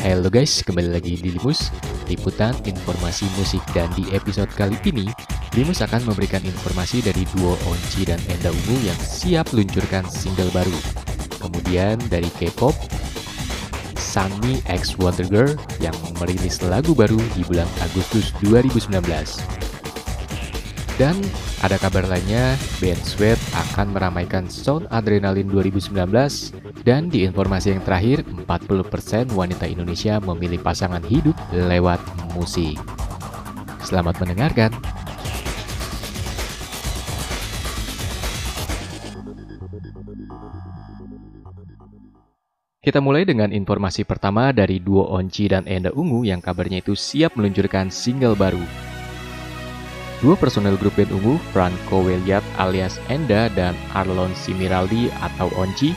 Halo guys, kembali lagi di Limus, liputan informasi musik dan di episode kali ini, Limus akan memberikan informasi dari duo Onci dan Enda Ungu yang siap luncurkan single baru. Kemudian dari K-pop, Sunny X Wonder Girl yang merilis lagu baru di bulan Agustus 2019. Dan ada kabar lainnya, band Sweat akan meramaikan Sound Adrenaline 2019 dan di informasi yang terakhir, 40% wanita Indonesia memilih pasangan hidup lewat musik. Selamat mendengarkan. Kita mulai dengan informasi pertama dari duo Onci dan Enda Ungu yang kabarnya itu siap meluncurkan single baru. Dua personel grup band ungu, Franco Weliat alias Enda dan Arlon Simiraldi atau Onci,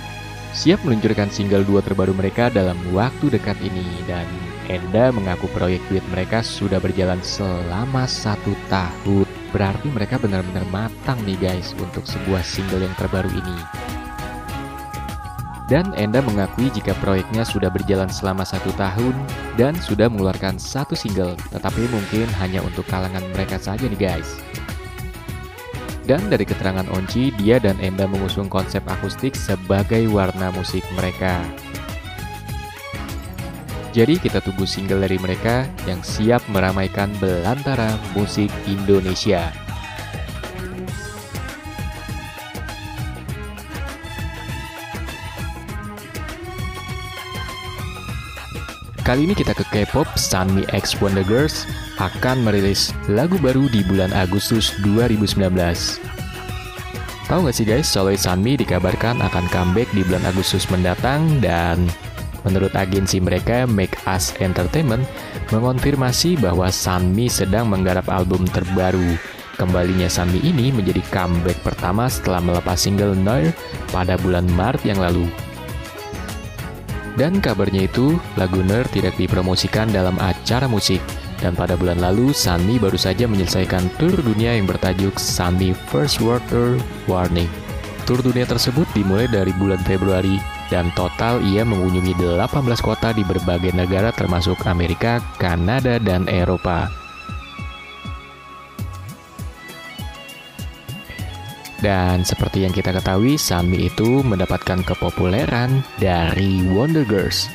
siap meluncurkan single dua terbaru mereka dalam waktu dekat ini. Dan Enda mengaku proyek duet mereka sudah berjalan selama satu tahun. Berarti mereka benar-benar matang nih guys untuk sebuah single yang terbaru ini. Dan Enda mengakui jika proyeknya sudah berjalan selama satu tahun dan sudah mengeluarkan satu single, tetapi mungkin hanya untuk kalangan mereka saja nih guys. Dan dari keterangan Onci, dia dan Enda mengusung konsep akustik sebagai warna musik mereka. Jadi kita tunggu single dari mereka yang siap meramaikan belantara musik Indonesia. Kali ini kita ke K-pop, Sunmi X Wonder Girls akan merilis lagu baru di bulan Agustus 2019. Tahu gak sih guys, soloist Sunmi dikabarkan akan comeback di bulan Agustus mendatang dan menurut agensi mereka Make Us Entertainment mengonfirmasi bahwa Sunmi sedang menggarap album terbaru. Kembalinya Sunmi ini menjadi comeback pertama setelah melepas single Noir pada bulan Maret yang lalu. Dan kabarnya itu, lagu Ner tidak dipromosikan dalam acara musik. Dan pada bulan lalu, Sunmi baru saja menyelesaikan tur dunia yang bertajuk Sunmi First Water Warning. Tur dunia tersebut dimulai dari bulan Februari dan total ia mengunjungi 18 kota di berbagai negara termasuk Amerika, Kanada, dan Eropa. Dan seperti yang kita ketahui, Sunmi itu mendapatkan kepopuleran dari Wonder Girls.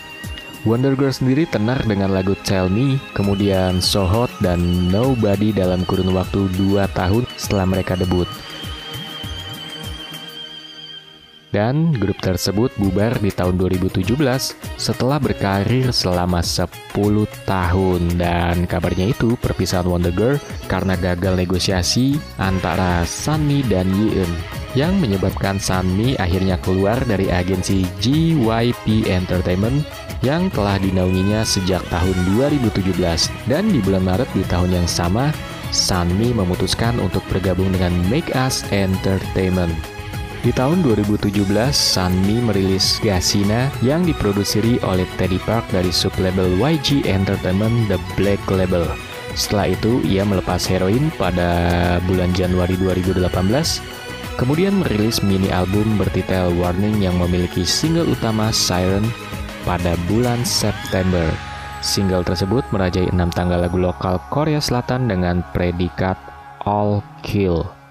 Wonder Girls sendiri tenar dengan lagu Tell Me, kemudian So Hot dan Nobody dalam kurun waktu 2 tahun setelah mereka debut. Dan grup tersebut bubar di tahun 2017 setelah berkarir selama 10 tahun dan kabarnya itu perpisahan Wonder Girl karena gagal negosiasi antara Sunmi dan Yeon yang menyebabkan Sunmi akhirnya keluar dari agensi GYP Entertainment yang telah dinaunginya sejak tahun 2017 dan di bulan Maret di tahun yang sama Sunmi memutuskan untuk bergabung dengan Make Us Entertainment. Di tahun 2017, Sunmi merilis Gasina yang diproduseri oleh Teddy Park dari sublabel YG Entertainment The Black Label. Setelah itu, ia melepas heroin pada bulan Januari 2018, kemudian merilis mini album bertitel Warning yang memiliki single utama Siren pada bulan September. Single tersebut merajai enam tanggal lagu lokal Korea Selatan dengan predikat All Kill.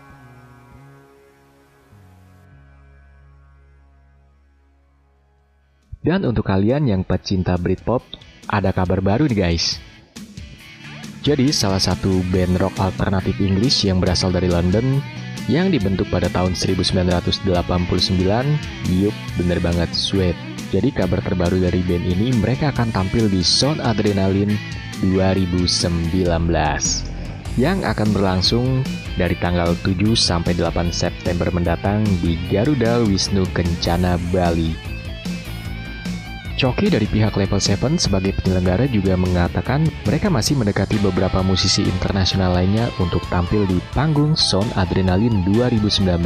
Dan untuk kalian yang pecinta Britpop, ada kabar baru nih guys. Jadi salah satu band rock alternatif Inggris yang berasal dari London yang dibentuk pada tahun 1989, yup bener banget Sweat. Jadi kabar terbaru dari band ini mereka akan tampil di Sound Adrenaline 2019 yang akan berlangsung dari tanggal 7 sampai 8 September mendatang di Garuda Wisnu Kencana, Bali. Coki dari pihak Level 7 sebagai penyelenggara juga mengatakan mereka masih mendekati beberapa musisi internasional lainnya untuk tampil di panggung Sound Adrenaline 2019.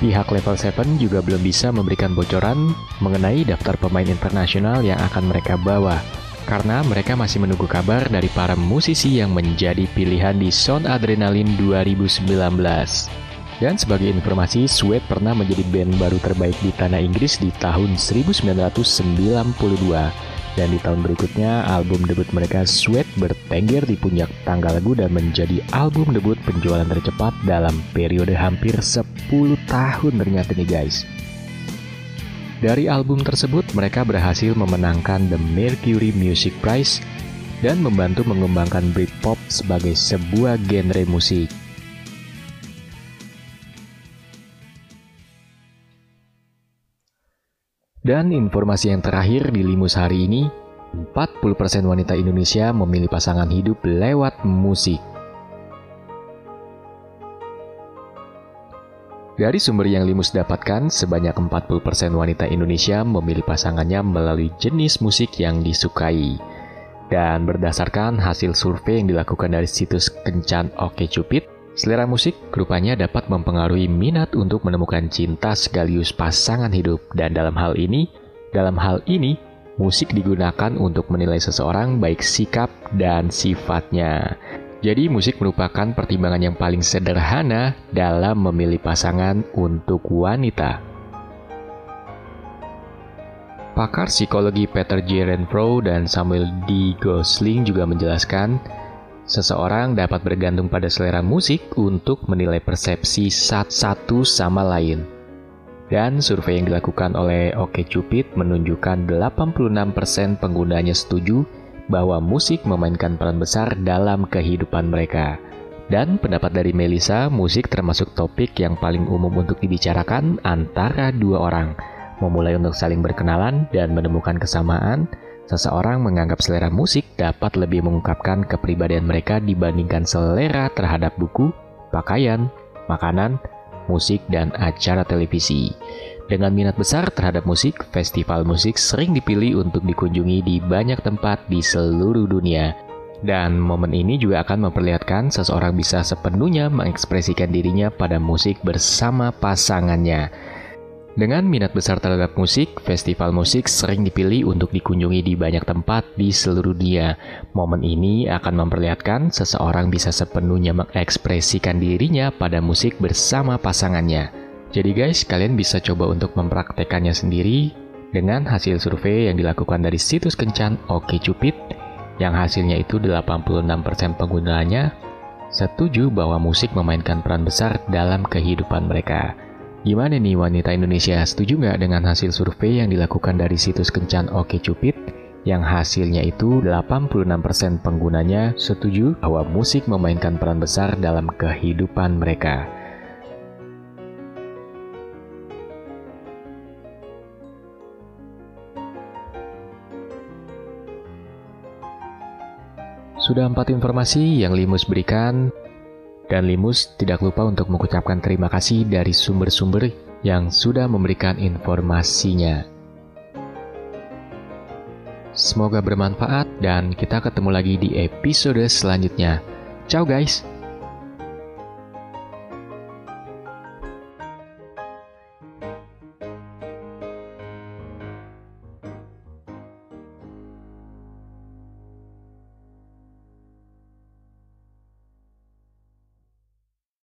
Pihak Level 7 juga belum bisa memberikan bocoran mengenai daftar pemain internasional yang akan mereka bawa, karena mereka masih menunggu kabar dari para musisi yang menjadi pilihan di Sound Adrenaline 2019. Dan sebagai informasi, Sweat pernah menjadi band baru terbaik di tanah Inggris di tahun 1992. Dan di tahun berikutnya, album debut mereka Sweat bertengger di puncak tangga lagu dan menjadi album debut penjualan tercepat dalam periode hampir 10 tahun ternyata nih guys. Dari album tersebut, mereka berhasil memenangkan The Mercury Music Prize dan membantu mengembangkan Britpop sebagai sebuah genre musik. Dan informasi yang terakhir di Limus hari ini, 40% wanita Indonesia memilih pasangan hidup lewat musik. Dari sumber yang Limus dapatkan, sebanyak 40% wanita Indonesia memilih pasangannya melalui jenis musik yang disukai. Dan berdasarkan hasil survei yang dilakukan dari situs Kencan Oke Cupid, Selera musik rupanya dapat mempengaruhi minat untuk menemukan cinta sekaligus pasangan hidup dan dalam hal ini, dalam hal ini musik digunakan untuk menilai seseorang baik sikap dan sifatnya. Jadi musik merupakan pertimbangan yang paling sederhana dalam memilih pasangan untuk wanita. Pakar psikologi Peter J. Renfro dan Samuel D. Gosling juga menjelaskan Seseorang dapat bergantung pada selera musik untuk menilai persepsi satu sama lain. Dan survei yang dilakukan oleh OkCupid menunjukkan 86% penggunanya setuju bahwa musik memainkan peran besar dalam kehidupan mereka. Dan pendapat dari Melissa, musik termasuk topik yang paling umum untuk dibicarakan antara dua orang, memulai untuk saling berkenalan dan menemukan kesamaan, Seseorang menganggap selera musik dapat lebih mengungkapkan kepribadian mereka dibandingkan selera terhadap buku, pakaian, makanan, musik, dan acara televisi. Dengan minat besar terhadap musik, festival musik sering dipilih untuk dikunjungi di banyak tempat di seluruh dunia. Dan momen ini juga akan memperlihatkan seseorang bisa sepenuhnya mengekspresikan dirinya pada musik bersama pasangannya. Dengan minat besar terhadap musik, festival musik sering dipilih untuk dikunjungi di banyak tempat di seluruh dunia. Momen ini akan memperlihatkan seseorang bisa sepenuhnya mengekspresikan dirinya pada musik bersama pasangannya. Jadi guys, kalian bisa coba untuk mempraktekannya sendiri dengan hasil survei yang dilakukan dari situs kencan OkCupid yang hasilnya itu 86% penggunanya setuju bahwa musik memainkan peran besar dalam kehidupan mereka. Gimana nih wanita Indonesia, setuju nggak dengan hasil survei yang dilakukan dari situs kencan Oke Cupid? Yang hasilnya itu 86% penggunanya setuju bahwa musik memainkan peran besar dalam kehidupan mereka. Sudah empat informasi yang Limus berikan dan Limus tidak lupa untuk mengucapkan terima kasih dari sumber-sumber yang sudah memberikan informasinya. Semoga bermanfaat dan kita ketemu lagi di episode selanjutnya. Ciao guys!